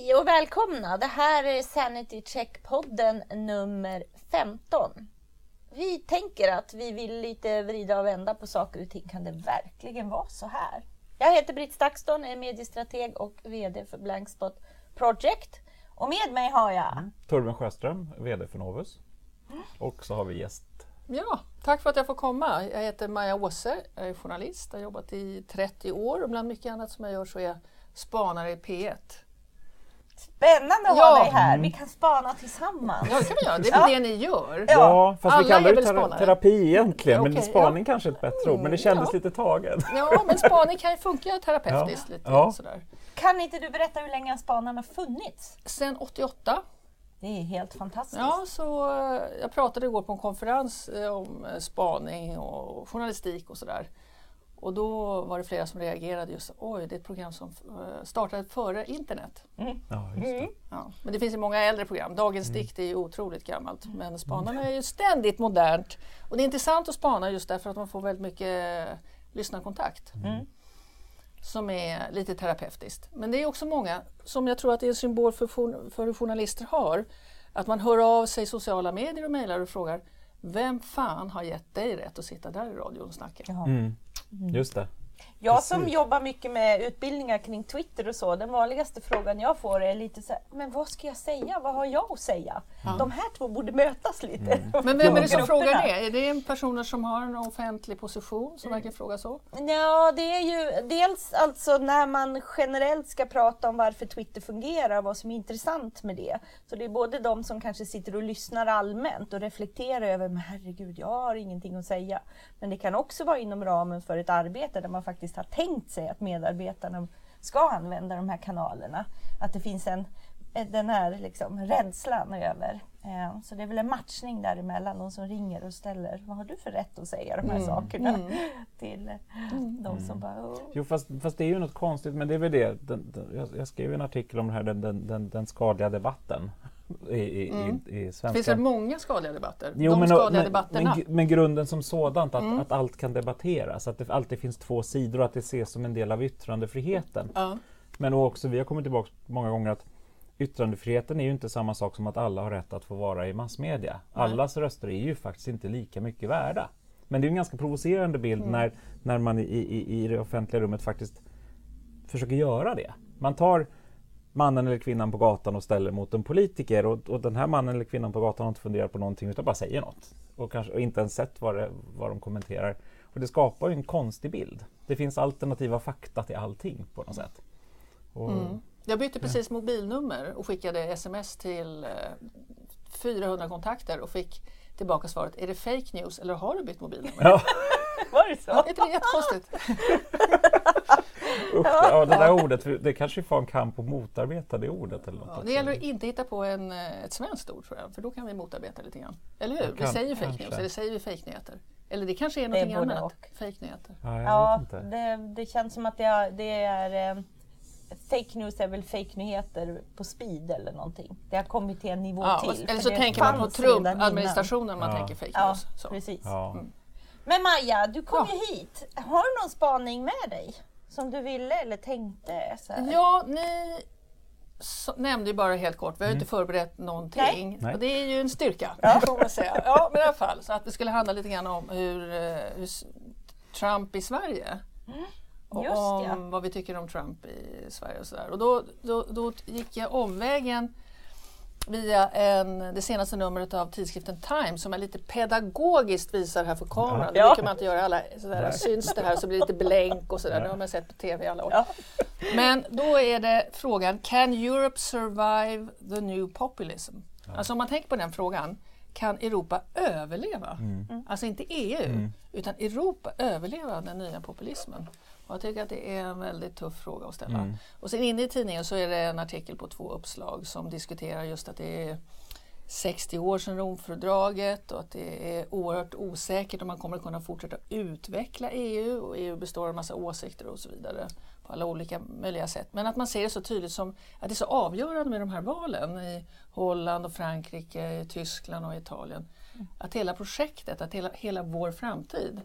Hej och välkomna! Det här är Sanity Check-podden nummer 15. Vi tänker att vi vill lite vrida och vända på saker och ting. Kan det verkligen vara så här? Jag heter Britt Stakston, är mediestrateg och VD för Blankspot Project. Och med mig har jag... Mm. Torben Sjöström, VD för Novus. Och så har vi gäst. Ja, tack för att jag får komma. Jag heter Maja Åse, jag är journalist, jag har jobbat i 30 år och bland mycket annat som jag gör så är jag spanare i P1. Spännande att ja. ha dig här. Vi kan spana tillsammans. Ja, det kan vi göra. Det är väl ja. det ni gör? Ja, fast Alla vi kallar det tera terapi egentligen. Okay, men spaning ja. kanske är ett bättre ord. Men det kändes ja. lite taget. Ja, men spaning kan ju funka terapeutiskt. Lite ja. sådär. Kan inte du berätta hur länge spanarna funnits? Sen 88. Det är helt fantastiskt. Ja, så eh, jag pratade igår på en konferens eh, om eh, spaning och journalistik och sådär. Och då var det flera som reagerade just oj, det är ett program som eh, startade före internet. Mm. Ja, just det. Mm. Ja, men det finns ju många äldre program. Dagens mm. dikt är ju otroligt gammalt men Spanarna är ju ständigt modernt. Och det är intressant att spana just därför att man får väldigt mycket lyssnarkontakt. Mm. Som är lite terapeutiskt. Men det är också många som jag tror att det är en symbol för, för hur journalister har. Att man hör av sig i sociala medier och mejlar och frågar vem fan har gett dig rätt att sitta där i radion och snacka? Mm. Just det. Jag Precis. som jobbar mycket med utbildningar kring Twitter och så, den vanligaste frågan jag får är lite så här, men vad ska jag säga? Vad har jag att säga? Mm. De här två borde mötas lite. Mm. Men vem är det som frågar det? Är det personer som har en offentlig position som verkligen frågar så? Ja, det är ju dels alltså när man generellt ska prata om varför Twitter fungerar, vad som är intressant med det. Så det är både de som kanske sitter och lyssnar allmänt och reflekterar över, men herregud, jag har ingenting att säga. Men det kan också vara inom ramen för ett arbete där man faktiskt faktiskt har tänkt sig att medarbetarna ska använda de här kanalerna. Att det finns en, den här liksom rädslan över. Eh, så det är väl en matchning däremellan, de som ringer och ställer vad har du för rätt att säga de här mm. sakerna mm. till mm. de som bara... Oh. Jo fast, fast, det är ju något konstigt, men det är väl det. Den, den, jag, jag skrev en artikel om det här, den, den, den skadliga debatten i, mm. i, i svenska. Finns det många skadliga debatter? Jo, De men, skadliga men, debatterna. Men, men, grunden som sådant, att, mm. att allt kan debatteras, att det alltid finns två sidor och att det ses som en del av yttrandefriheten. Mm. Men också, vi har kommit tillbaka många gånger att yttrandefriheten är ju inte samma sak som att alla har rätt att få vara i massmedia. Allas röster är ju faktiskt inte lika mycket värda. Men det är en ganska provocerande bild mm. när, när man i, i, i det offentliga rummet faktiskt försöker göra det. Man tar mannen eller kvinnan på gatan och ställer mot en politiker och, och den här mannen eller kvinnan på gatan har inte funderat på någonting utan bara säger något och, kanske, och inte ens sett vad, det, vad de kommenterar. Och det skapar ju en konstig bild. Det finns alternativa fakta till allting på något sätt. Och, mm. Jag bytte precis mobilnummer och skickade sms till eh, 400 kontakter och fick tillbaka svaret, är det fake news eller har du bytt mobilnummer? Ja. Var det så? Är inte det jättekonstigt? Usch, ja, det där ordet, det kanske får en kamp att motarbeta det ordet. Eller något ja, det gäller att inte hitta på en, eh, ett svenskt ord tror jag, för då kan vi motarbeta lite grann. Eller hur? Kan, vi säger fake news, eller säger vi fake nyheter? Eller det kanske är någonting annat? Och. Fake nyheter. Ja, ja det, det, känns som att det är, det är eh, Fake news är väl fake nyheter på speed eller någonting. Det har kommit till en nivå ja, till. Eller så tänker man på Trump-administrationen man ja. tänker fake news. Ja, precis. Mm. Men Maja, du kom ja. ju hit. Har du någon spaning med dig? Som du ville eller tänkte? Ja, ni så, nämnde ju bara helt kort, vi har mm. inte förberett någonting. Nej. Och det är ju en styrka, ja. får man säga. Ja, men i alla fall. Så att det skulle handla lite grann om hur, eh, hur Trump i Sverige mm. och om ja. vad vi tycker om Trump i Sverige och sådär. Och då, då, då gick jag omvägen via en, det senaste numret av tidskriften Time som är lite pedagogiskt visar här för kameran. Ja. Det brukar man inte göra. Alla, sådär, syns det här så blir det lite blänk och sådär. Ja. Det har man sett på TV i alla år. Ja. Men då är det frågan Can Europe survive the new populism? Ja. Alltså om man tänker på den frågan kan Europa överleva? Mm. Alltså inte EU, mm. utan Europa överleva den nya populismen? Och jag tycker att det är en väldigt tuff fråga att ställa. Mm. Och sen inne i tidningen så är det en artikel på två uppslag som diskuterar just att det är 60 år sedan Romfördraget och att det är oerhört osäkert om man kommer att kunna fortsätta utveckla EU och EU består av en massa åsikter och så vidare på alla olika möjliga sätt. Men att man ser det så tydligt som att det är så avgörande med de här valen i Holland och Frankrike, Tyskland och Italien. Mm. Att hela projektet, att hela, hela vår framtid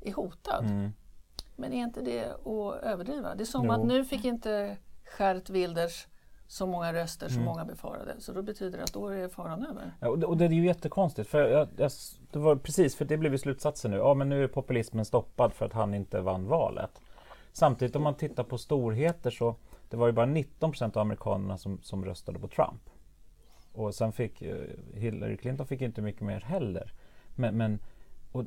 är hotad. Mm. Men är inte det att överdriva? Det är som jo. att nu fick inte Gert Wilders så många röster som mm. många befarade. Så då betyder det att då är faran över. Ja, och, det, och det är ju jättekonstigt. För jag, jag, det var precis, för det blev ju slutsatsen nu. Ja, men nu är populismen stoppad för att han inte vann valet. Samtidigt om man tittar på storheter så det var ju bara 19 procent av amerikanerna som, som röstade på Trump. Och sen fick eh, Hillary Clinton fick inte mycket mer heller. Men, men, och,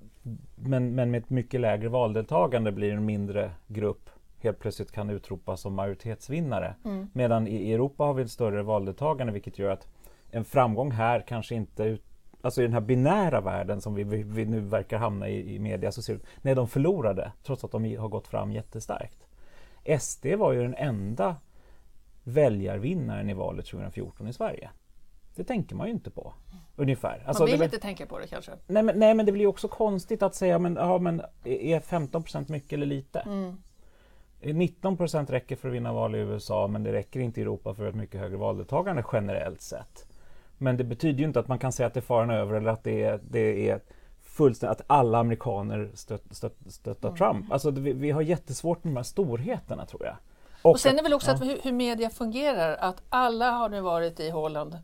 men, men med ett mycket lägre valdeltagande blir en mindre grupp helt plötsligt kan utropas som majoritetsvinnare. Mm. Medan i Europa har vi ett större valdeltagande vilket gör att en framgång här kanske inte ut, Alltså i den här binära världen som vi, vi, vi nu verkar hamna i, i media så ser det ut när de förlorade trots att de har gått fram jättestarkt. SD var ju den enda väljarvinnaren i valet 2014 i Sverige. Det tänker man ju inte på. Ungefär. Alltså, man vill inte tänka på det kanske? Nej men, nej men det blir också konstigt att säga men, ja, men är 15% mycket eller lite? Mm. 19% räcker för att vinna val i USA men det räcker inte i Europa för ett mycket högre valdeltagande generellt sett. Men det betyder ju inte att man kan säga att det är faran över eller att det är, det är fullständigt att alla amerikaner stött, stött, stöttar mm. Trump. Alltså vi, vi, har jättesvårt med de här storheterna tror jag. Och, och sen är det väl också ja. att hur, hur media fungerar, att alla har nu varit i Holland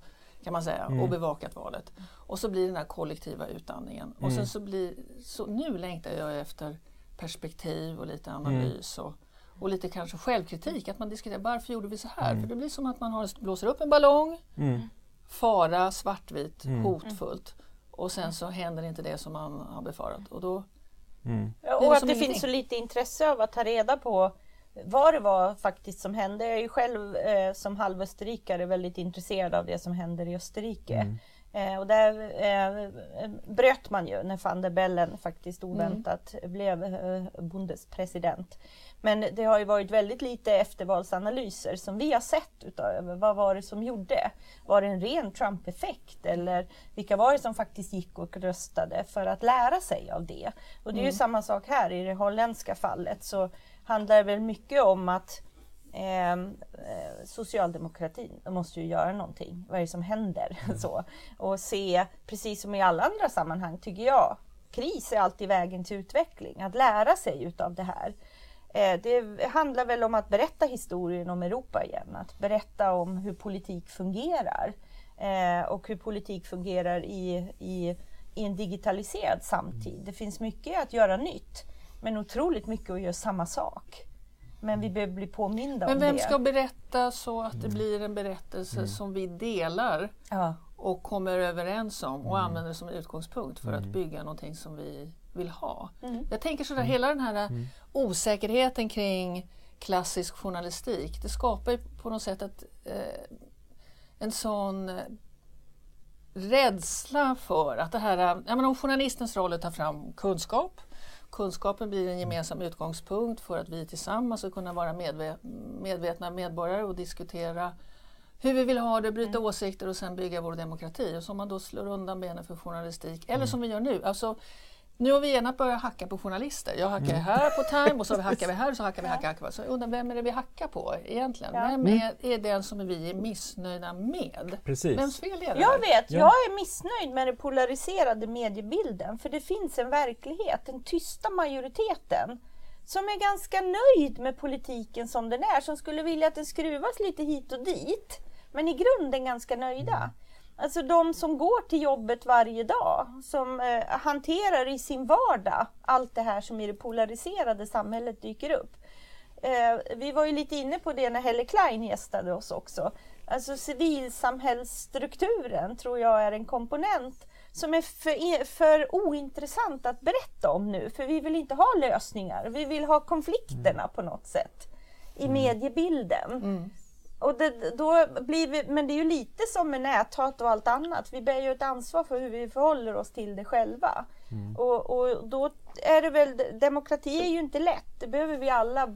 kan man säga mm. och bevakat valet. Och så blir den här kollektiva utandningen. Mm. Och sen så blir, så nu längtar jag efter perspektiv och lite mm. analys och, och lite kanske självkritik, att man diskuterar varför gjorde vi så här? Mm. För det blir som att man har, blåser upp en ballong, mm. fara, svartvit, hotfullt och sen så händer inte det som man har befarat. Och, då mm. och att det ingenting. finns så lite intresse av att ta reda på vad det var faktiskt som hände. Jag är ju själv eh, som halvösterrikare väldigt intresserad av det som händer i Österrike. Mm. Eh, och där eh, bröt man ju när van der Bellen faktiskt oväntat mm. blev eh, bundespresident. Men det har ju varit väldigt lite eftervalsanalyser som vi har sett utav vad var det som gjorde? Var det en ren Trump-effekt eller vilka var det som faktiskt gick och röstade för att lära sig av det? Och det är ju mm. samma sak här i det holländska fallet så handlar väl mycket om att ehm, eh, socialdemokratin måste ju göra någonting. Vad är det som händer? Mm. så. Och se, precis som i alla andra sammanhang tycker jag, kris är alltid vägen till utveckling. Att lära sig utav det här. Eh, det handlar väl om att berätta historien om Europa igen, att berätta om hur politik fungerar eh, och hur politik fungerar i, i, i en digitaliserad samtid. Det finns mycket att göra nytt, men otroligt mycket att göra samma sak. Men vi behöver bli påminda men om det. Men vem ska berätta så att det blir en berättelse mm. som vi delar ja. och kommer överens om och mm. använder som utgångspunkt för mm. att bygga någonting som vi vill ha. Mm. Jag tänker sådär, mm. hela den här mm. osäkerheten kring klassisk journalistik, det skapar ju på något sätt ett, eh, en sån eh, rädsla för att det här, jag menar, om journalistens roll är att ta fram kunskap, kunskapen blir en gemensam utgångspunkt för att vi tillsammans ska kunna vara medve medvetna medborgare och diskutera hur vi vill ha det, bryta mm. åsikter och sen bygga vår demokrati. Och så om man då slår undan benen för journalistik, eller mm. som vi gör nu, alltså nu har vi gärna börjat hacka på journalister. Jag hackar mm. här på Time och så hackar vi här och så hackar vi hackar, hackar. Så jag undrar, vem är det vi hackar på egentligen? Ja. Vem är, mm. är den som vi är missnöjda med? Precis. Vems fel är det? Jag vet, ja. jag är missnöjd med den polariserade mediebilden. För det finns en verklighet, den tysta majoriteten som är ganska nöjd med politiken som den är, som skulle vilja att den skruvas lite hit och dit. Men i grunden ganska nöjda. Alltså de som går till jobbet varje dag, som eh, hanterar i sin vardag allt det här som i det polariserade samhället dyker upp. Eh, vi var ju lite inne på det när Helle Klein gästade oss också. Alltså civilsamhällsstrukturen tror jag är en komponent som är för, för ointressant att berätta om nu, för vi vill inte ha lösningar. Vi vill ha konflikterna på något sätt i mm. mediebilden. Mm. Och det, då blir vi, men det är ju lite som med näthat och allt annat. Vi bär ju ett ansvar för hur vi förhåller oss till det själva. Mm. Och, och, då är det väl, demokrati är ju inte lätt. Det behöver vi alla.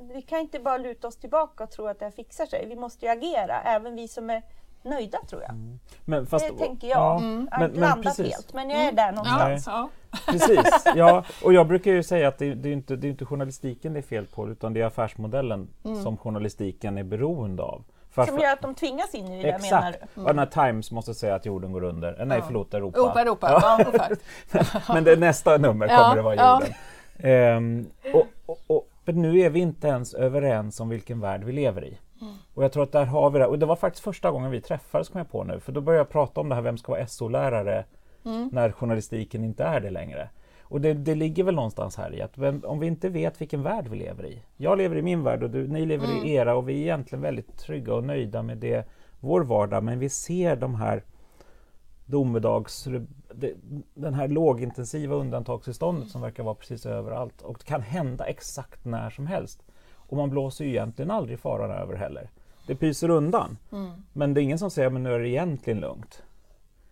Vi kan inte bara luta oss tillbaka och tro att det här fixar sig. Vi måste ju agera, även vi som är nöjda tror jag. Mm. Men fast, det tänker jag. Ja, mm. Jag har inte landat helt, men jag är mm. där någonstans. Ja, Precis, ja. Och jag brukar ju säga att det, det, är inte, det är inte journalistiken det är fel på utan det är affärsmodellen mm. som journalistiken är beroende av. För som gör att de tvingas in i det Exakt. menar du? Mm. Och när Times måste säga att jorden går under. Nej ja. förlåt, Europa. Europa, Europa. Ja. Men det, nästa nummer kommer ja. det vara jorden. Ehm, och, och, och, för nu är vi inte ens överens om vilken värld vi lever i. Och jag tror att där har vi det. Och det var faktiskt första gången vi träffades kom jag på nu. För då började jag prata om det här, vem ska vara SO-lärare mm. när journalistiken inte är det längre. Och det, det ligger väl någonstans här i att vem, om vi inte vet vilken värld vi lever i. Jag lever i min värld och du, ni lever mm. i era och vi är egentligen väldigt trygga och nöjda med det, vår vardag. Men vi ser de här domedags, det, den här lågintensiva undantagstillståndet som verkar vara precis överallt. Och det kan hända exakt när som helst. Och man blåser ju egentligen aldrig faran över heller. Det pyser undan. Mm. Men det är ingen som säger att nu är det egentligen lugnt.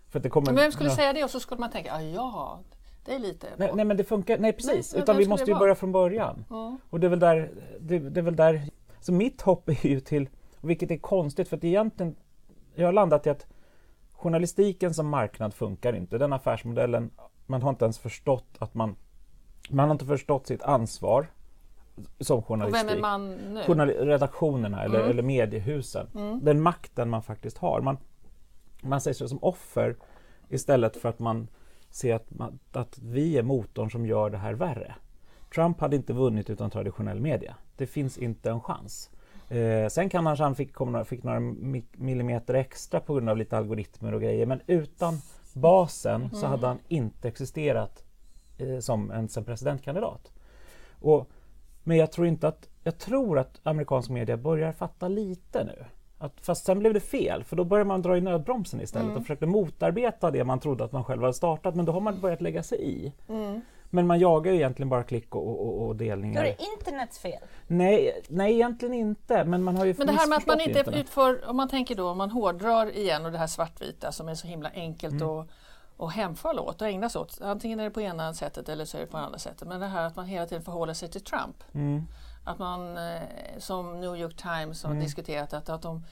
För det kommer, men vem skulle ja. säga det och så skulle man tänka, ja, det är lite... Nej, nej men det funkar, nej precis, nej, utan vi måste ju börja från början. Ja. Och det är väl där, det, det, är väl där, så mitt hopp är ju till, vilket är konstigt för att egentligen, jag har landat i att journalistiken som marknad funkar inte. Den affärsmodellen, man har inte ens förstått att man, man har inte förstått sitt ansvar som journalistik. Och vem är man nu? Journal redaktionerna eller, mm. eller mediehusen. Mm. Den makten man faktiskt har. Man, man ser sig som offer istället för att man ser att, man, att vi är motorn som gör det här värre. Trump hade inte vunnit utan traditionell media. Det finns inte en chans. Eh, sen kan han, han fick, kom, fick några millimeter extra på grund av lite algoritmer och grejer men utan basen mm. så hade han inte existerat eh, som en som presidentkandidat. Och, men jag tror inte att, jag tror att amerikansk media börjar fatta lite nu. Att, fast sen blev det fel, för då började man dra i nödbromsen istället mm. och försökte motarbeta det man trodde att man själv hade startat, men då har man börjat lägga sig i. Mm. Men man jagar ju egentligen bara klick och, och, och delningar. Då är det internets fel? Nej, nej, egentligen inte. Men man har ju Men det här med att man inte internet. utför, om man tänker då, om man hårdrar igen och det här svartvita som är så himla enkelt mm. och, och hemfalla åt och ägna sig åt. Antingen är det på ena sättet eller så är det på andra sättet. Men det här att man hela tiden förhåller sig till Trump. Mm. Att man, eh, som New York Times har mm. diskuterat, att, att de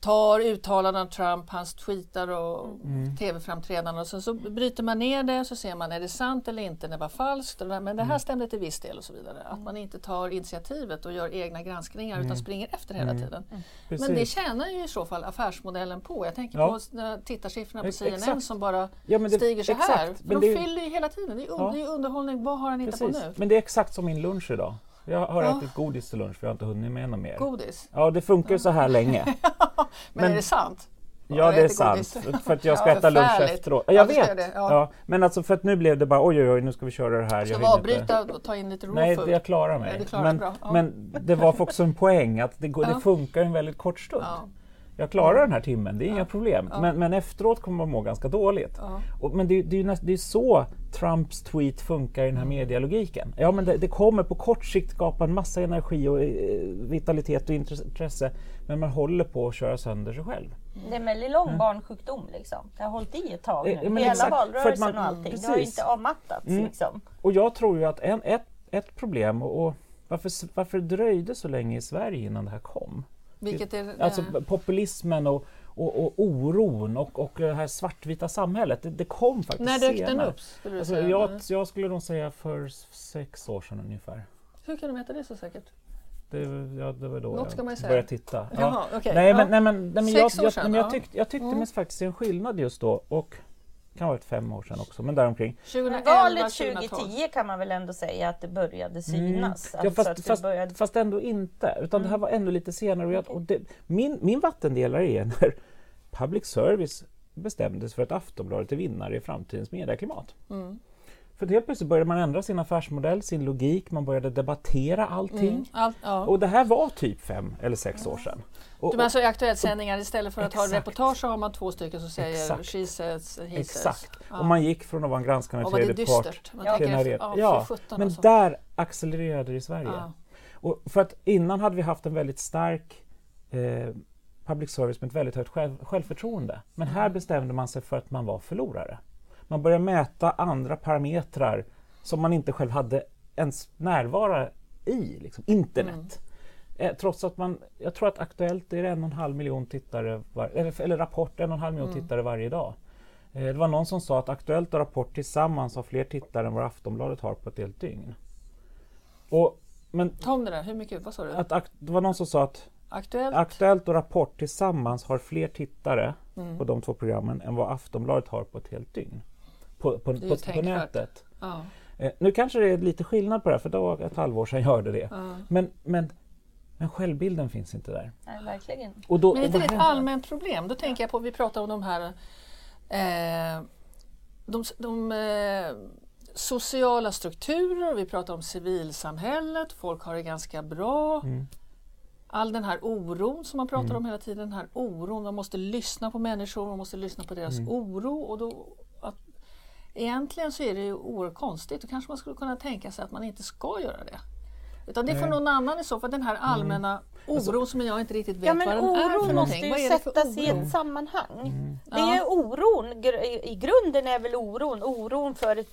tar uttalanden av Trump, hans tweetar och mm. tv-framträdanden och sen så bryter man ner det och så ser man är det sant eller inte, det var falskt, men det här mm. stämde till viss del och så vidare. Att man inte tar initiativet och gör egna granskningar mm. utan springer efter hela mm. tiden. Mm. Men det tjänar ju i så fall affärsmodellen på. Jag tänker ja. på tittarsiffrorna på CNN exakt. som bara ja, det, stiger så exakt. här. För de det, fyller ju hela tiden, det är, ja. det är underhållning, vad har han hittat på nu? Men det är exakt som min lunch idag. Jag har ja. ätit godis till lunch för jag har inte hunnit med något mer. Godis? Ja, det funkar ju så här länge. men, men, är det sant? Ja, det är sant. För att jag ska ja, äta lunch efteråt. Jag ja, vet! Det, ja. ja. Men alltså för att nu blev det bara oj, oj, oj, nu ska vi köra det här. Ska vi avbryta och ta in lite Nej, jag klarar mig. Klarar men, men det var också en poäng att det, det funkar en väldigt kort stund jag klarar den här timmen, det är ja. inga problem. Ja. Men, men, efteråt kommer man må ganska dåligt. Ja. Och, men det, det, är näst, det är så Trumps tweet funkar i den här mm. medialogiken. Ja, men det, det, kommer på kort sikt skapa en massa energi och eh, vitalitet och intresse, men man håller på att köra sönder sig själv. Det är en väldigt lång mm. barnsjukdom liksom. Det har hållit i ett tag nu. Men Hela exakt, valrörelsen man, och allting. Precis. Det har inte avmattats. Mm. Liksom. Och jag tror ju att en, ett, ett problem, och, och varför, varför dröjde så länge i Sverige innan det här kom? Vilket är, alltså populismen och, och, och oron och, och det här svartvita samhället, det, det kom faktiskt När dök den upp? Skulle alltså, jag, jag, skulle nog säga för sex år sedan ungefär. Hur kan du veta det så säkert? Det, ja, det var då Något jag började titta. Ja. Jaha, okay. nej, men, nej, men, nej, men jag, jag, jag, jag, tyckte, jag tyckte mm. mig faktiskt se en skillnad just då. Och kan ha varit fem år sedan också, men däromkring. 2011, Valet 2010 kan man väl ändå säga att det började synas? Mm. Ja, fast, alltså fast, började... fast, ändå inte, utan mm. det här var ännu lite senare. Och det, min, min vattendelare är när public service bestämdes för att Aftonbladet är vinnare i framtidens medieklimat. Mm. För helt plötsligt började man ändra sin affärsmodell, sin logik, man började debattera allting. Mm, all, ja. Och det här var typ fem eller sex år sedan. Och, du menar alltså i Aktuellt sändningar istället för att exakt. ha reportage så har man två stycken som säger exakt. she says, he Exakt. Says. Ja. Och man gick från att vara en granskande tredje part ja. till en ja, ja. Men alltså. där accelererade det i Sverige. Ja. Och för att innan hade vi haft en väldigt stark eh, public service med ett väldigt högt själv, självförtroende. Men här mm. bestämde man sig för att man var förlorare. Man börjar mäta andra parametrar som man inte själv hade ens närvara i, liksom, internet. Mm. Eh, trots att man, jag tror att Aktuellt är en och en halv miljon tittare, var, eller, eller Rapport en och en halv miljon mm. tittare varje dag. Eh, det var någon som sa att Aktuellt och Rapport tillsammans har fler tittare än vad Aftonbladet har på ett helt dygn. Och, men, Ta om det där, hur mycket, vad sa du? Att, det var någon som sa att Aktuellt, Aktuellt och Rapport tillsammans har fler tittare mm. på de två programmen än vad Aftonbladet har på ett helt dygn på, på, på, på nätet. Ja. Eh, nu kanske det är lite skillnad på det här, för det var ett halvår sedan jag hörde det. Ja. Men, men Men självbilden finns inte där. Nej, verkligen. Och då, Men är det ett allmänt problem? Då tänker jag på, vi pratar om de här eh, de, de eh, sociala strukturer, vi pratar om civilsamhället, folk har det ganska bra. Mm. All den här oron som man pratar mm. om hela tiden, den här oron, man måste lyssna på människor, man måste lyssna på deras mm. oro. Och då, egentligen så är det ju oerhört konstigt, då kanske man skulle kunna tänka sig att man inte ska göra det. Utan det får någon annan i så fall, den här allmänna mm. alltså- oron som jag inte riktigt vet ja, vad den är för någonting. Oron måste ju sättas i ett sammanhang. Mm. Det är oron, i grunden är väl oron, oron för ett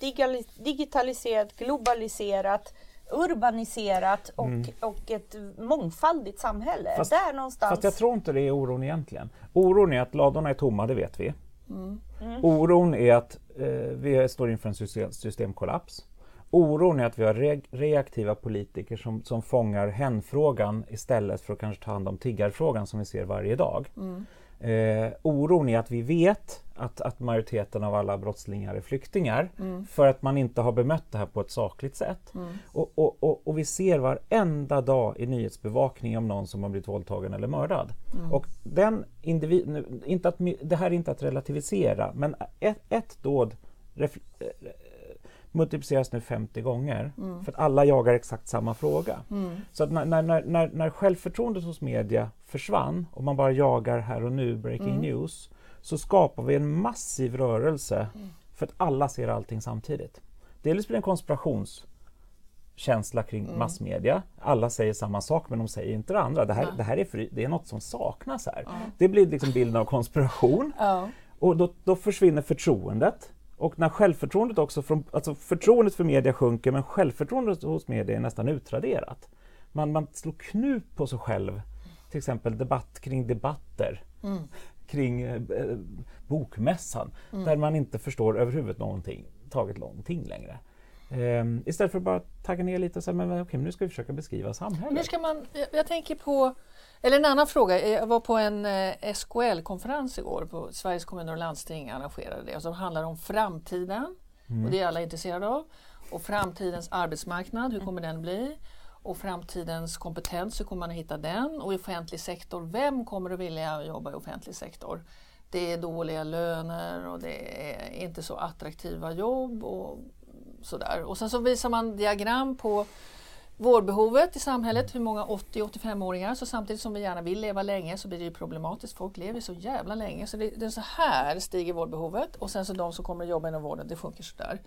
digitaliserat, globaliserat urbaniserat och, mm. och ett mångfaldigt samhälle. Fast, Där någonstans. Fast jag tror inte det är oron egentligen. Oron är att ladorna är tomma, det vet vi. Mm. Mm. Oron är att Eh, vi står inför en system, systemkollaps. Oron är att vi har re reaktiva politiker som, som fångar hänfrågan istället för att kanske ta hand om tiggarfrågan som vi ser varje dag. Mm. Eh, oron är att vi vet att, att majoriteten av alla brottslingar är flyktingar mm. för att man inte har bemött det här på ett sakligt sätt. Mm. Och, och, och, och, vi ser varenda dag i nyhetsbevakning om någon som har blivit våldtagen eller mördad. Mm. Och den individ, inte att, det här är inte att relativisera, men ett, ett dåd multipliceras nu 50 gånger mm. för att alla jagar exakt samma fråga. Mm. Så att när, när, när, när självförtroendet hos media försvann och man bara jagar här och nu, breaking mm. news, så skapar vi en massiv rörelse mm. för att alla ser allting samtidigt. Dels blir det en konspirationskänsla kring mm. massmedia. Alla säger samma sak men de säger inte det andra. Det här, det här är, fri, det är något som saknas här. Det blir liksom bilden av konspiration. Och då, då försvinner förtroendet. Och när självförtroendet också, från, alltså förtroendet för media sjunker men självförtroendet hos media är nästan utraderat. Man, man slår knut på sig själv, till exempel debatt kring debatter, mm. kring eh, bokmässan, mm. där man inte förstår överhuvudtaget någonting, taget någonting längre. Um, istället för att bara tagga ner lite och säga men okej, nu ska vi försöka beskriva samhället. Nu ska man, jag, jag tänker på eller en annan fråga. Jag var på en eh, SKL-konferens igår på Sveriges kommuner och landsting arrangerade det som handlar om framtiden. Mm. Och det är alla intresserade av. Och framtidens arbetsmarknad, hur kommer den bli? Och framtidens kompetens, hur kommer man att hitta den? Och i offentlig sektor, vem kommer att vilja jobba i offentlig sektor? Det är dåliga löner och det är inte så attraktiva jobb och sådär. Och sen så visar man diagram på vårdbehovet i samhället, hur många 80-85-åringar, så samtidigt som vi gärna vill leva länge så blir det ju problematiskt. Folk lever så jävla länge så det, det är så här stiger vårdbehovet och sen så de som kommer att jobba inom vården, det sjunker sådär.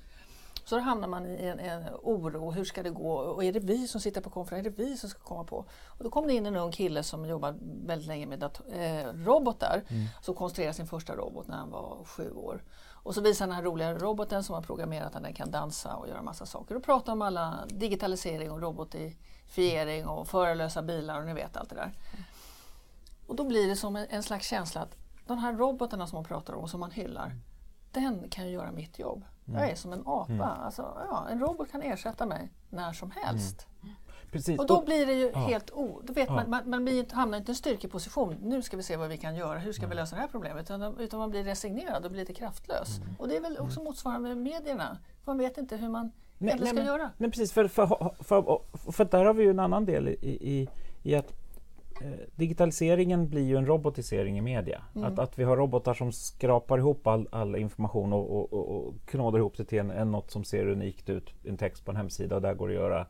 Så då hamnar man i en, en, oro, hur ska det gå? Och är det vi som sitter på konferensen? Är det vi som ska komma på? Och då kom det in en ung kille som jobbar väldigt länge med eh, robotar, mm. som konstruerade sin första robot när han var sju år. Och så visar den här roliga roboten som har programmerat att den kan dansa och göra massa saker. Och pratar om alla digitalisering och robotifiering och förarlösa bilar och ni vet allt det där. Och då blir det som en, slags känsla att de här robotarna som man pratar om och som man hyllar, den kan ju göra mitt jobb. Jag är som en apa. Mm. Alltså, ja, en robot kan ersätta mig när som helst. Mm. Precis. Och då blir det ju ja. helt o... Då vet ja. man, man, man blir, hamnar inte i en styrkeposition. Nu ska vi se vad vi kan göra, hur ska mm. vi lösa det här problemet? Utan, utan man blir resignerad och blir lite kraftlös. Mm. Och det är väl också motsvarande med medierna. Man vet inte hur man nej, nej, ska men, göra. Nej, precis, för, för, för, för, där har vi ju en annan del i, i, i att eh, digitaliseringen blir ju en robotisering i media. Mm. Att, att vi har robotar som skrapar ihop all, all information och, och, och, och knådar ihop det till en, en, något som ser unikt ut, en text på en hemsida och där går det att göra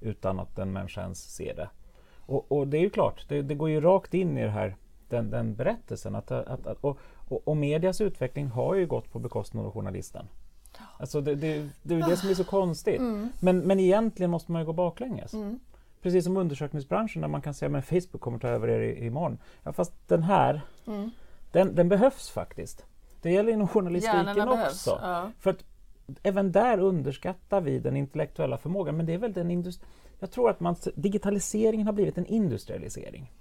utan att en människa ens ser det. Och, och det är ju klart, det, det, går ju rakt in i det här, den, den berättelsen. Att, att, att och, och, och, medias utveckling har ju gått på bekostnad av journalisten. Alltså det, det, det är ju det som är så konstigt. Mm. Men, men egentligen måste man ju gå baklänges. Mm. Precis som undersökningsbranschen där man kan säga att Facebook kommer ta över er imorgon. Ja, fast den här, mm. den, den behövs faktiskt. Det gäller inom journalistiken också. Ja. För att även där underskattar vi den intellektuella förmågan. Men det är väl den industri Jag tror att man, digitaliseringen har blivit en industrialisering.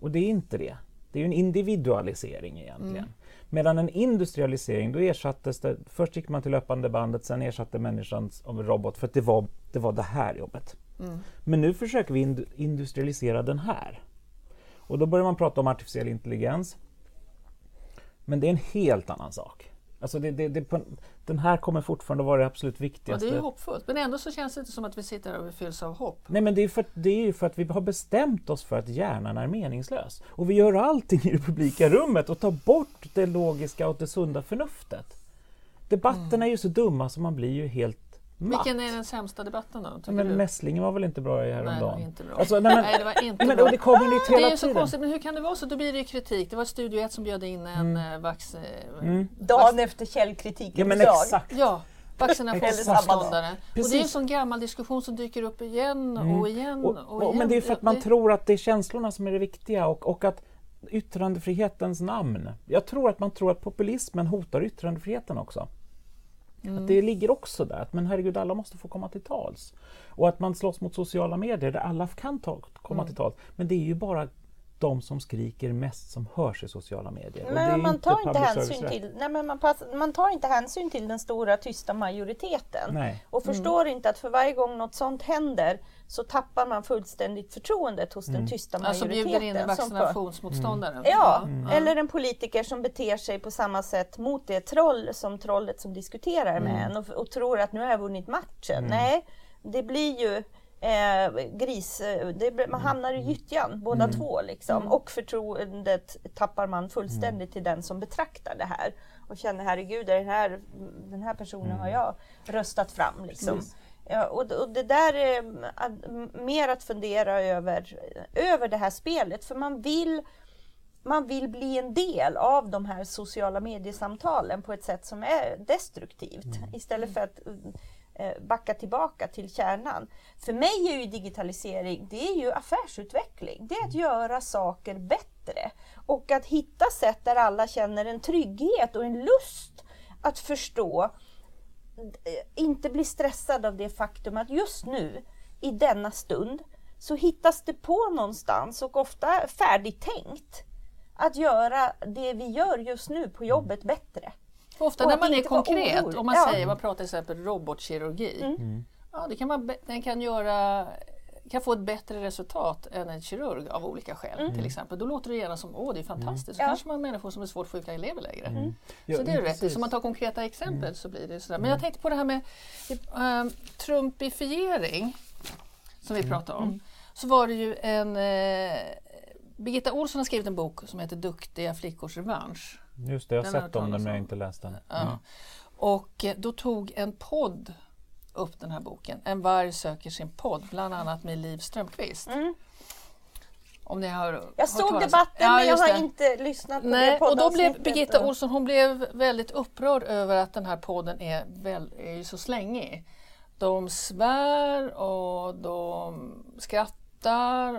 Och det är inte det. Det är en individualisering egentligen. Mm. Medan en industrialisering, då ersattes det, först gick man till löpande bandet, sen ersatte människan av en robot för att det var det, var det här jobbet. Mm. Men nu försöker vi industrialisera den här. Och då börjar man prata om artificiell intelligens. Men det är en helt annan sak. Alltså det, det, det, den här kommer fortfarande vara det absolut viktigaste. Ja, det är ju hoppfullt, men ändå så känns det inte som att vi sitter här och fylls av hopp. Nej, men det är, för, det är ju för att vi har bestämt oss för att hjärnan är meningslös. Och vi gör allting i det publika rummet och tar bort det logiska och det sunda förnuftet. Debatterna mm. är ju så dumma så man blir ju helt Matt. Vilken är den sämsta debatten då? Men Mässlingen var väl inte bra häromdagen? Nej, det var inte bra. Alltså, nej, men, nej, det var inte men, bra. det kommer nytt hela Det är så konstigt, men hur kan det vara så? Då blir det ju kritik. Det var Studio 1 som bjöd in en mm. Eh, vax... Eh, mm. Dagen efter källkritiken Ja men exakt. Ja, vaccinationsmotståndare. Och det är en sån gammal diskussion som dyker upp igen och mm. igen och, och, och igen. Men det är för att man det... tror att det är känslorna som är det viktiga och, och att yttrandefrihetens namn. Jag tror att man tror att populismen hotar yttrandefriheten också. Mm. Att det ligger också där, att men herregud, alla måste få komma till tals. Och att man slåss mot sociala medier där alla kan ta, komma mm. till tals. Men det är ju bara de som skriker mest som hörs i sociala medier. Men man tar, inte hänsyn till, nej, men man, pass, man tar inte hänsyn till den stora tysta majoriteten. Nej. Och förstår mm. inte att för varje gång något sånt händer så tappar man fullständigt förtroendet hos mm. den tysta majoriteten. Alltså bjuder in en vaccinationsmotståndare? Mm. Ja, mm. eller en politiker som beter sig på samma sätt mot det troll som trollet som diskuterar med mm. en och, och, tror att nu har jag vunnit matchen. Mm. Nej, det blir ju eh, gris, det, man mm. hamnar i gyttjan båda mm. två liksom. Mm. Och förtroendet tappar man fullständigt till den som betraktar det här och känner herregud, den här, den här personen har jag röstat fram. Liksom. Ja, och, och, det där är mer att fundera över, över det här spelet, för man vill, man vill bli en del av de här sociala mediesamtalen på ett sätt som är destruktivt, mm. istället för att eh, backa tillbaka till kärnan. För mig är ju digitalisering, det är ju affärsutveckling. Det är att göra saker bättre och att hitta sätt där alla känner en trygghet och en lust att förstå inte bli stressad av det faktum att just nu, i denna stund, så hittas det på någonstans och ofta färdigtänkt att göra det vi gör just nu på jobbet bättre. Ofta när man är konkret, om man ja. säger, man pratar till exempel robotkirurgi. Mm. mm. Ja, det kan man, den kan göra kan få ett bättre resultat än en kirurg av olika skäl. Mm. till exempel. Då låter det gärna som åh det är fantastiskt. Mm. Så ja. kanske man har människor som är svårt sjuka lever längre. Mm. Så ja, det är rätt. Så om man tar konkreta exempel mm. så blir det sådär. Men jag tänkte på det här med um, trumpifiering som vi mm. pratade om. Så var det ju en eh, Birgitta Olsson har skrivit en bok som heter Duktiga flickors revansch. Just det, jag har sett om den men jag har inte läst den. Ja. Och eh, då tog en podd upp den här boken. En varg söker sin podd, bland annat med Liv Strömquist. Mm. Om ni har jag såg debatten ja, men jag har inte lyssnat på Nej, det Och då blev Birgitta Olsson hon blev väldigt upprörd över att den här podden är, väl, är så slängig. De svär och de skrattar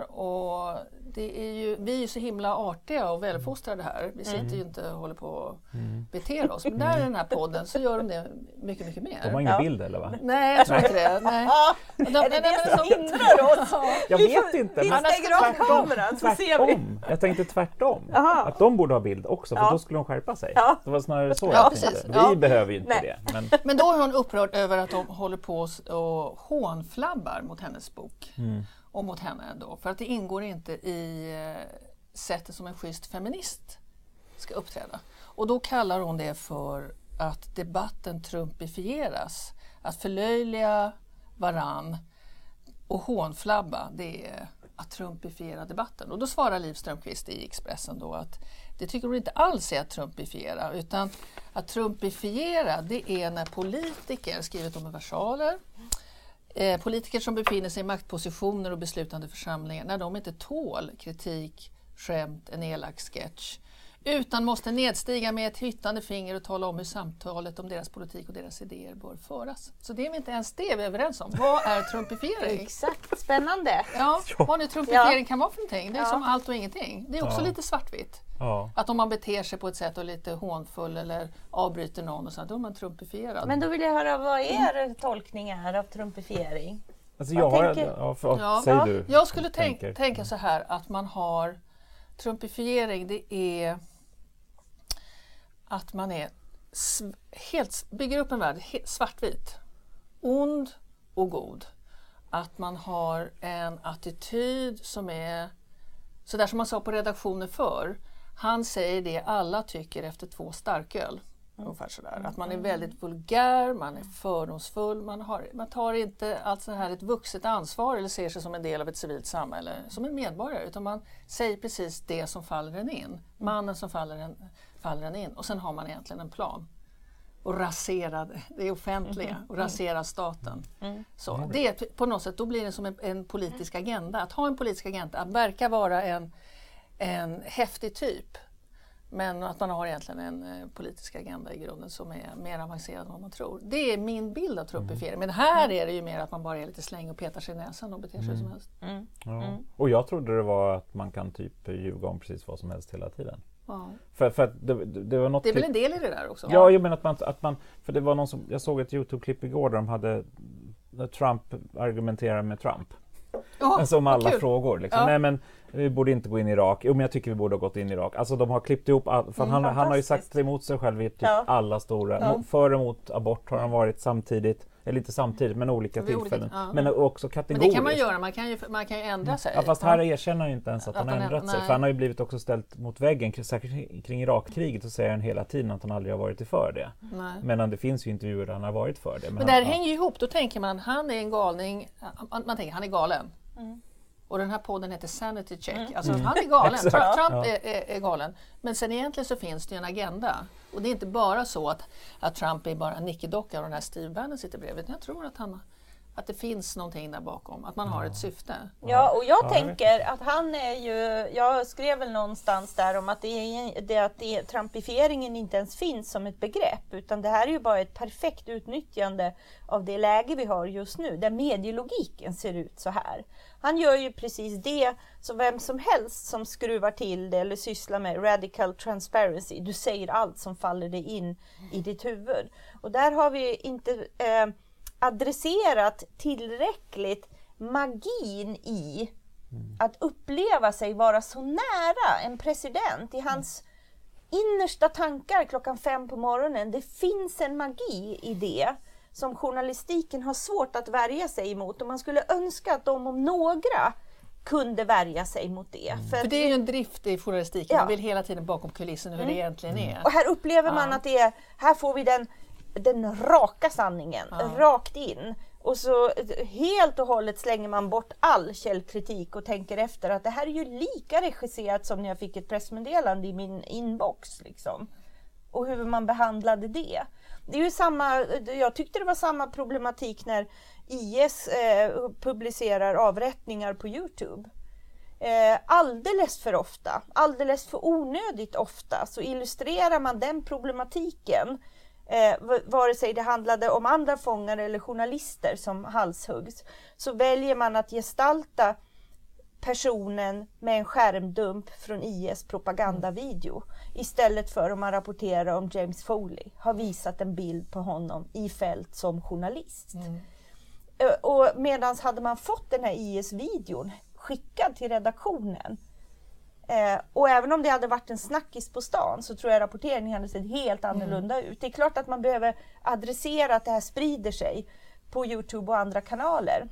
och det är ju, vi är så himla artiga och välfostrade här. Vi sitter mm. ju inte och håller på och mm. beter oss. Men där i den här podden så gör de det mycket, mycket mer. De har ingen ja. bild eller? Va? Nej, jag tror inte det. Nej. De, är det det som hindrar oss? Jag vet inte. Vi stänger av kameran så ser vi. Jag tänkte tvärtom. Aha. Att de borde ha bild också för ja. då skulle de skärpa sig. Ja. Det var snarare så jag tänkte. Vi behöver ju inte Nej. det. Men... men då är hon upprörd över att de håller på och hånflabbar mot hennes bok. Mm och mot henne ändå. För att det ingår inte i eh, sättet som en schysst feminist ska uppträda. Och då kallar hon det för att debatten trumpifieras. Att förlöjliga varann och hånflabba, det är att trumpifiera debatten. Och då svarar Liv Strömquist i Expressen då att det tycker hon inte alls är att trumpifiera utan att trumpifiera det är när politiker, skrivit om versaler, Eh, politiker som befinner sig i maktpositioner och beslutande församlingar, när de inte tål kritik, skämt, en elak sketch, utan måste nedstiga med ett hyttande finger och tala om hur samtalet om deras politik och deras idéer bör föras. Så det är vi inte ens det vi är överens om. Vad är trumpifiering? Exakt, spännande! Ja, vad nu trumpifiering ja. kan vara för någonting. Det är ja. som allt och ingenting. Det är också ja. lite svartvitt. Ja. Att om man beter sig på ett sätt och är lite hånfull eller avbryter någon och så, då är man trumpifierad. Men då vill jag höra vad er tolkning är av trumpifiering? Alltså jag har, ja, för, ja, säg du. Jag skulle tänk, tänka så här att man har trumpifiering, det är att man är helt, bygger upp en värld svartvit. Ond och god. Att man har en attityd som är sådär som man sa på redaktionen för han säger det alla tycker efter två starköl. Ungefär sådär. Att man är väldigt vulgär, man är fördomsfull, man, har, man tar inte allt så här ett vuxet ansvar eller ser sig som en del av ett civilt samhälle, som en medborgare, utan man säger precis det som faller en in. Mannen som faller en, faller en in och sen har man egentligen en plan. Och rasera det offentliga och rasera staten. Så det, på något sätt, då blir det som en, en politisk agenda. Att ha en politisk agenda, att verka vara en, en häftig typ men att man har egentligen en eh, politisk agenda i grunden som är mer avancerad än vad man tror. Det är min bild av truppifiering. Men här är det ju mer att man bara är lite släng och petar sig i näsan och beter sig mm. som helst. Mm. Ja. Och jag trodde det var att man kan typ ljuga om precis vad som helst hela tiden. Ja. För, för det, det, var något det är väl en del i det där också? Ja, jag menar att man, att man för det var någon som, jag såg ett Youtube-klipp igår där de hade där Trump argumenterar med Trump. Oh, alltså om alla frågor. Liksom. Ja. Nej, men vi borde inte gå in i Irak. Jo, men jag tycker vi borde ha gått in i Irak. Alltså de har klippt ihop, all, för mm, han, han har ju sagt emot sig själv i typ ja. alla stora. Ja. För och emot abort har han varit samtidigt. Eller inte samtidigt, men olika Vid tillfällen. Olika, ja. Men också kategoriskt. Men det kan man göra, man kan ju, man kan ju ändra sig. Ja, fast här erkänner han ju inte ens att, att han har ändrat sig. För han har ju blivit också ställt mot väggen, särskilt kring Irakkriget, så säger han hela tiden att han aldrig har varit för det. Nej. Medan det finns ju intervjuer där han har varit för det. Men, men det här hänger ju ihop, då tänker man, han är en galning, man, man tänker han är galen. Mm. Och den här podden heter Sanity Check. Mm. Alltså han är galen, Trump ja. är, är, är, galen. Men sen egentligen så finns det en agenda. Och det är inte bara så att, att Trump är bara en nickedocka och den här Steve Bannon sitter bredvid. Jag tror att han att det finns någonting där bakom, att man har ett syfte. Ja, och jag tänker att han är ju, jag skrev väl någonstans där om att, det är, det, att det, trumpifieringen inte ens finns som ett begrepp, utan det här är ju bara ett perfekt utnyttjande av det läge vi har just nu, där medielogiken ser ut så här. Han gör ju precis det som vem som helst som skruvar till det eller sysslar med radical transparency. Du säger allt som faller dig in i ditt huvud. Och där har vi inte eh, adresserat tillräckligt magin i att uppleva sig vara så nära en president i hans innersta tankar klockan fem på morgonen. Det finns en magi i det som journalistiken har svårt att värja sig emot och man skulle önska att de om några kunde värja sig mot det. Mm. För, För, det är ju en drift i journalistiken, ja. man vill hela tiden bakom kulissen hur mm. det egentligen är. Och här upplever man ja. att det är, här får vi den, den raka sanningen, ja. rakt in. Och så helt och hållet slänger man bort all källkritik och tänker efter att det här är ju lika regisserat som när jag fick ett pressmeddelande i min inbox. Liksom. Och hur man behandlade det. Det är ju samma, jag tyckte det var samma problematik när IS eh, publicerar avrättningar på Youtube. Eh, alldeles för ofta, alldeles för onödigt ofta så illustrerar man den problematiken eh, vare sig det handlade om andra fångar eller journalister som halshuggs, så väljer man att gestalta personen med en skärmdump från IS propagandavideo istället för om man rapporterar om James Foley har visat en bild på honom i fält som journalist. Mm. Och medans hade man fått den här IS-videon skickad till redaktionen Eh, och även om det hade varit en snackis på stan så tror jag rapporteringen hade sett helt mm. annorlunda mm. ut. Det är klart att man behöver adressera att det här sprider sig på Youtube och andra kanaler.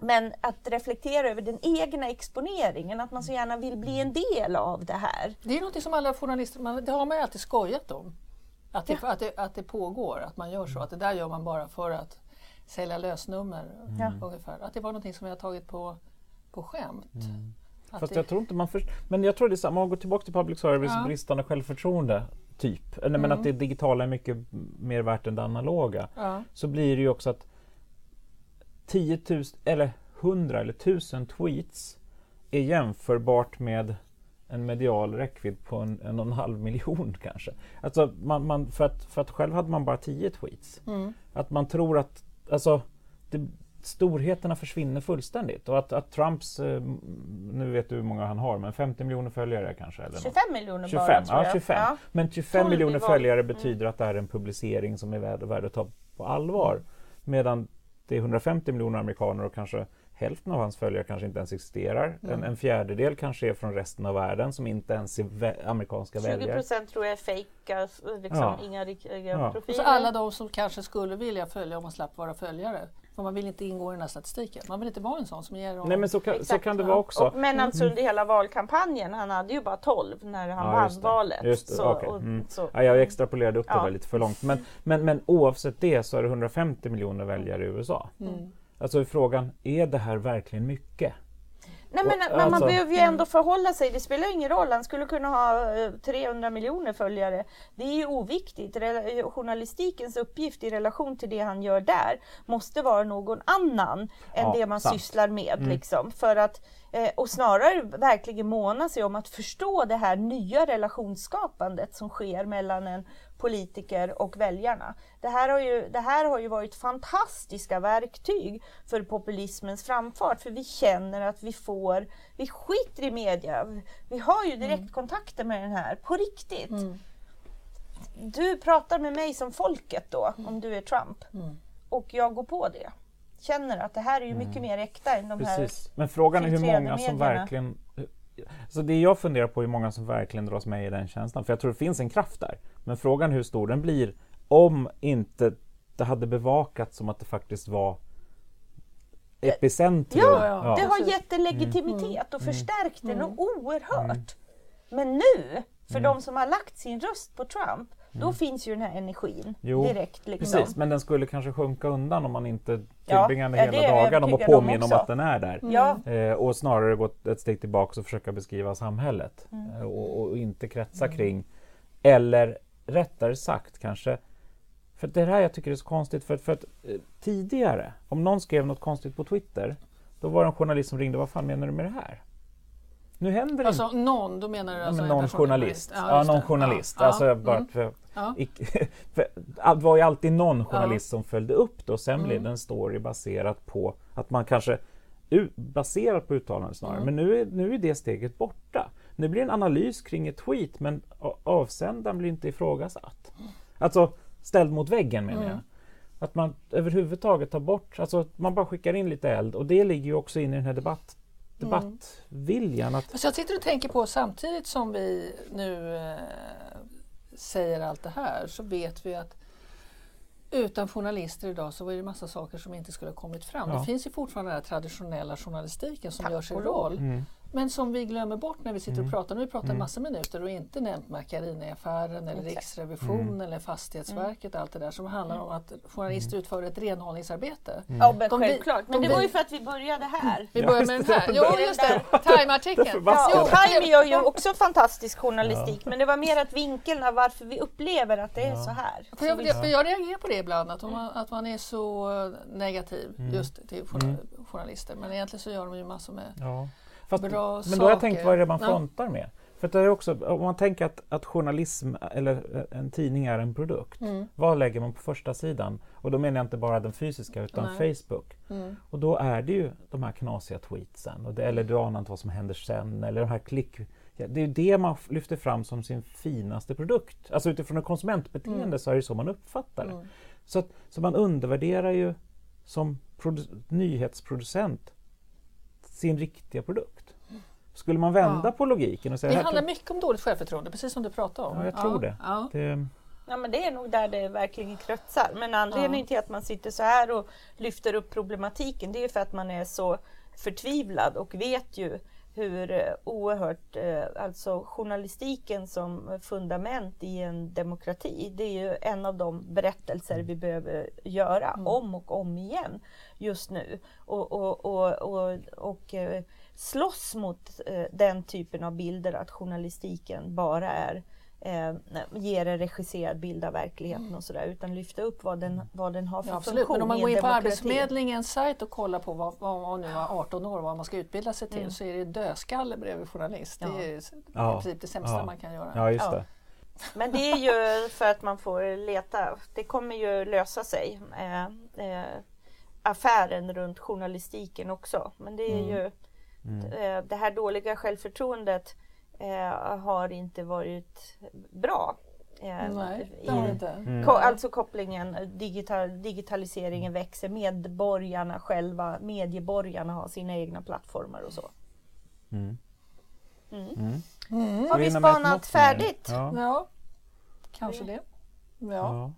Men att reflektera över den egna exponeringen, att man så gärna vill bli en del av det här. Det är något som alla journalister, man, det har man ju alltid skojat om. Att det, ja. att, det, att det pågår, att man gör så. Att det där gör man bara för att sälja lösnummer. Mm. Ungefär. Att det var något som har tagit på, på skämt. Mm. Fast jag tror inte man först... Men jag tror det är samma, om man går tillbaka till public service, ja. bristande självförtroende, typ. Mm. Men att det digitala är mycket mer värt än det analoga. Ja. Så blir det ju också att 10 000, eller 100 eller 1000 tweets är jämförbart med en medial räckvidd på en, en och en halv miljon kanske. Alltså man, man, för, att, för att själv hade man bara 10 tweets. Mm. Att man tror att, alltså det, storheterna försvinner fullständigt. Och att, att Trumps, eh, nu vet du hur många han har, men 50 miljoner följare kanske? Eller 25 något. miljoner 25, bara, tror jag. Ja, 25. Ja. Men 25 miljoner följare mm. betyder att det är en publicering som är värd, värd att ta på allvar. Medan det är 150 miljoner amerikaner och kanske hälften av hans följare kanske inte ens existerar. Mm. En, en, fjärdedel kanske är från resten av världen som inte ens är vä amerikanska 20 väljare. 20 tror jag är fejka, liksom ja. inga riktiga ja. profiler. Och så alla de som kanske skulle vilja följa om man slapp vara följare För man vill inte ingå i den här statistiken. Man vill inte vara en sån som ger Nej men så kan, så kan det vara också. Och, men alltså under hela valkampanjen, han hade ju bara 12 när han ja, vann valet. Just det, så, okay. mm. så, ja, jag extrapolerade upp ja. det lite för långt. Men, men, men oavsett det så är det 150 miljoner väljare i USA. Mm. Alltså frågan, är det här verkligen mycket? Nej men, men man alltså, behöver ju ändå förhålla sig. Det spelar ingen roll. Han skulle kunna ha 300 eh, miljoner följare. Det är ju oviktigt. Journalistikens uppgift i relation till det han gör där måste vara någon annan än ja, det man sant. sysslar med. Mm. Liksom. För att, eh, och snarare verkligen måna sig om att förstå det här nya relationsskapandet som sker mellan en politiker och väljarna. Det här, har ju, det här har ju varit fantastiska verktyg för populismens framfart för vi känner att vi får, vi skiter i media. Vi har ju direktkontakter med den här på riktigt. Mm. Du pratar med mig som folket då, mm. om du är Trump. Mm. Och jag går på det. Känner att det här är ju mycket mm. mer äkta än de Precis. här Men frågan är hur många medierna. som verkligen så det jag funderar på är hur många som verkligen dras med i den känslan. För jag tror det finns en kraft där. Men frågan hur stor den blir om inte det hade bevakats som att det faktiskt var epicentrum. Ja, ja. det har gett en legitimitet och mm. förstärkt mm. den oerhört. Mm. Men nu, för mm. de som har lagt sin röst på Trump, då mm. finns ju den här energin jo, direkt. Liksom. Precis, men den skulle kanske sjunka undan om man inte tillbringade ja, hela dagen om att påminna om, om att den är där. Mm. Eh, och snarare gå ett steg tillbaka och försöka beskriva samhället mm. eh, och, och, inte kretsa mm. kring, eller rättare sagt kanske för det här jag tycker är så konstigt för, för att eh, tidigare, om någon skrev något konstigt på Twitter, då var det en journalist som ringde, vad fan menar du med det här? Nu händer alltså inte... någon, då menar du alltså ja, någon journalist? Ja, ja, någon journalist. Ja, alltså, bara mm. för, ja. för, det var ju alltid någon journalist som följde upp det och sen mm. blev det en story baserat på att man kanske baserat på uttalanden snarare. Mm. Men nu är, nu är det steget borta. Nu blir det en analys kring ett tweet men avsändaren blir inte ifrågasatt. Alltså ställd mot väggen menar mm. jag. Att man överhuvudtaget tar bort, alltså man bara skickar in lite eld och det ligger ju också in i den här debatt, debattviljan. Att... Alltså jag sitter och tänker på samtidigt som vi nu eh, säger allt det här så vet vi att utan journalister idag så var det massa saker som inte skulle ha kommit fram. Ja. Det finns ju fortfarande den traditionella journalistiken som Tack gör sin roll. Mm. Men som vi glömmer bort när vi sitter och mm. pratar. Nu har vi pratat mm. massa minuter och inte nämnt Macchiarini-affären eller Riksrevisionen mm. eller Fastighetsverket. Mm. Allt det där som handlar om att journalister mm. utför ett renhållningsarbete. Mm. Ja, men de, självklart. Men det var ju för att vi började här. Vi började med den här. Jo, just det. Time-artikeln. Ja, Time gör ju också fantastisk journalistik. Men det var mer att vinkeln av varför vi upplever att det är så här. För jag, för jag reagerar på det ibland, att man, att man är så negativ just till journalister. Men egentligen så gör de ju massor med Fast, bra men saker. då har jag tänkt vad är det man frontar ja. med? För det är också, om man tänker att, att journalism eller en tidning är en produkt, mm. vad lägger man på första sidan? Och då menar jag inte bara den fysiska utan Nej. Facebook. Mm. Och då är det ju de här knasiga tweetsen, och det, eller du anar inte vad som händer sen, eller de här klick... Ja, det är ju det man lyfter fram som sin finaste produkt. Alltså utifrån ett konsumentbeteende mm. så är det så man uppfattar det. Mm. Så, så man undervärderar ju som nyhetsproducent sin riktiga produkt. Skulle man vända ja. på logiken och säga... Det handlar mycket om dåligt självförtroende, precis som du pratade om. Ja, jag tror ja. det. Ja. det. Ja, men det är nog där det verkligen kretsar. Men anledningen till att man sitter så här och lyfter upp problematiken, det är för att man är så förtvivlad och vet ju hur eh, oerhört, eh, alltså journalistiken som fundament i en demokrati, det är ju en av de berättelser vi behöver göra mm. om och om igen just nu. Och, och, och, och, och eh, slåss mot den typen av bilder, att journalistiken bara är eh, ger en regisserad bild av verkligheten mm. och sådär utan lyfta upp vad den, vad den har för ja, funktion Men om man går in på Arbetsförmedlingens sajt och kollar på vad, vad man nu var 18 år vad man ska utbilda sig till mm. så är det dödskalle bredvid journalist. Ja. Det är ja. i princip det sämsta ja. man kan göra. Ja, just det. Men det är ju för att man får leta. Det kommer ju lösa sig. Eh, eh, affären runt journalistiken också. Men det är mm. ju mm. Eh, det här dåliga självförtroendet eh, har inte varit bra. Eh, Nej, inte. Mm. Ko alltså kopplingen, digital, digitaliseringen växer, medborgarna själva, medieborgarna har sina egna plattformar och så. Mm. Mm. mm. mm. Har vi spanat färdigt? Ja. ja. kanske det. Ja. ja.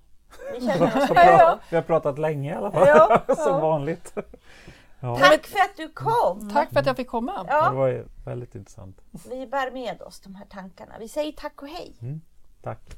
Vi oss bra. Vi har pratat länge i alla fall, ja, som vanligt. Ja. Tack för att du kom! Tack för att jag fick komma! Ja. Det var väldigt intressant. Vi bär med oss de här tankarna. Vi säger tack och hej! Mm, tack!